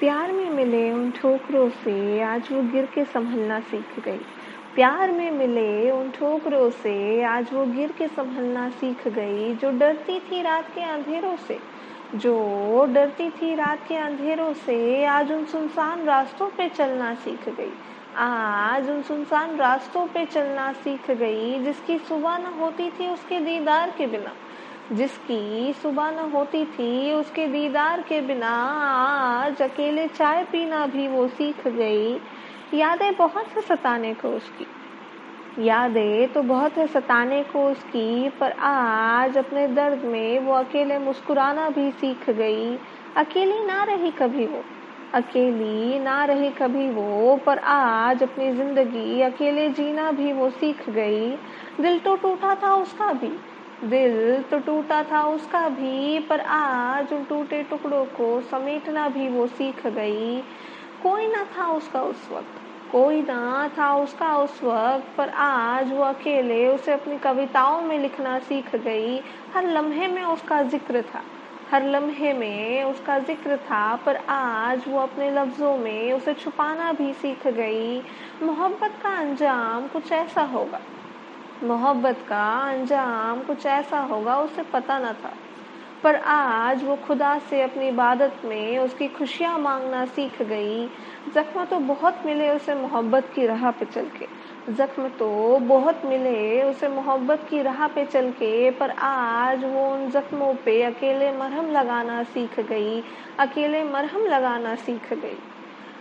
प्यार में मिले उन ठोकरों से, आज वो गिर के संभलना सीख गई। प्यार में मिले उन ठोकरों से, आज वो गिर के संभलना सीख गई, जो डरती थी रात के अंधेरों से। जो डरती थी रात के अंधेरों से, आज उन सुनसान रास्तों पे चलना सीख गई। आज उन सुनसान रास्तों पे चलना सीख गई, जिसकी सुबह न होती थी उसके दीदार के बिना। जिसकी सुबह न होती थी, उसके दीदार के बिना आज अकेले चाय पीना भी वो सीख गई। यादें बहुत है सताने को उसकी। यादें तो बहुत है सताने को उसकी, पर आज अपने दर्द में वो अकेले मुस्कुराना भी सीख गई। अकेली ना रही कभी वो, अकेली ना रही कभी वो, पर आज अपनी ज़िंदगी अकेले जीना भी वो सीख गई। दिल तो टूटा था उसका भी दिल तो टूटा था उसका भी, पर आज उन टूटे टुकड़ों को समेटना भी वो सीख गई। कोई ना था उसका उस वक्त, कोई ना था उसका उस वक्त, पर आज वो अकेले उसे अपनी कविताओं में लिखना सीख गई। हर लम्हे में उसका ज़िक्र था, हर लम्हे में उसका ज़िक्र था, पर आज वो अपने लफ्ज़ों में उसे छुपाना भी सीख गई। मोहब्बत का अंजाम कुछ ऐसा होगा। मोहब्बत का अंजाम कुछ ऐसा होगा, उसे पता न था। पर आज वो खुदा से अपनी इबादत में उसकी खुशियाँ मांगना सीख गई। जख्म तो बहुत मिले उसे मोहब्बत की राह पे चल के। जख्म तो बहुत मिले उसे मोहब्बत की राह पे चल के, पर आज वो उन जख्मों पे अकेले मरहम लगाना सीख गई, अकेले मरहम लगाना सीख गई।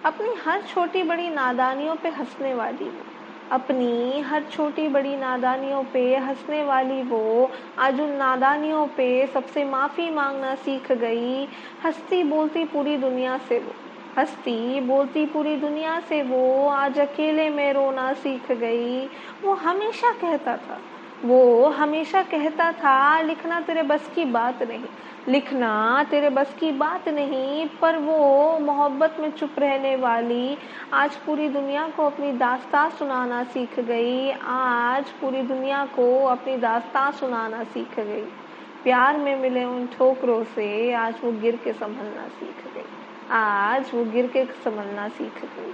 अपनी हर छोटी बड़ी नादानियों पे हंसने वाली वो अपनी हर छोटी बड़ी नादानियों पे हंसने वाली वो आज उन नादानियों पे सबसे माफ़ी मांगना सीख गई। हंसती बोलती पूरी दुनिया से वो, हंसती बोलती पूरी दुनिया से वो आज अकेले में रोना सीख गई। वो हमेशा कहता था वो हमेशा कहता था, लिखना तेरे बस की बात नहीं, लिखना तेरे बस की बात नहीं। पर वो मोहब्बत में चुप रहने वाली, आज पूरी दुनिया को अपनी दास्ता सुनाना सीख गई, आज पूरी दुनिया को अपनी दास्ता सुनाना सीख गई। प्यार में मिले उन ठोकरों से, आज वो गिर के संभलना सीख गई। आज वो गिर के संभलना सीख गई।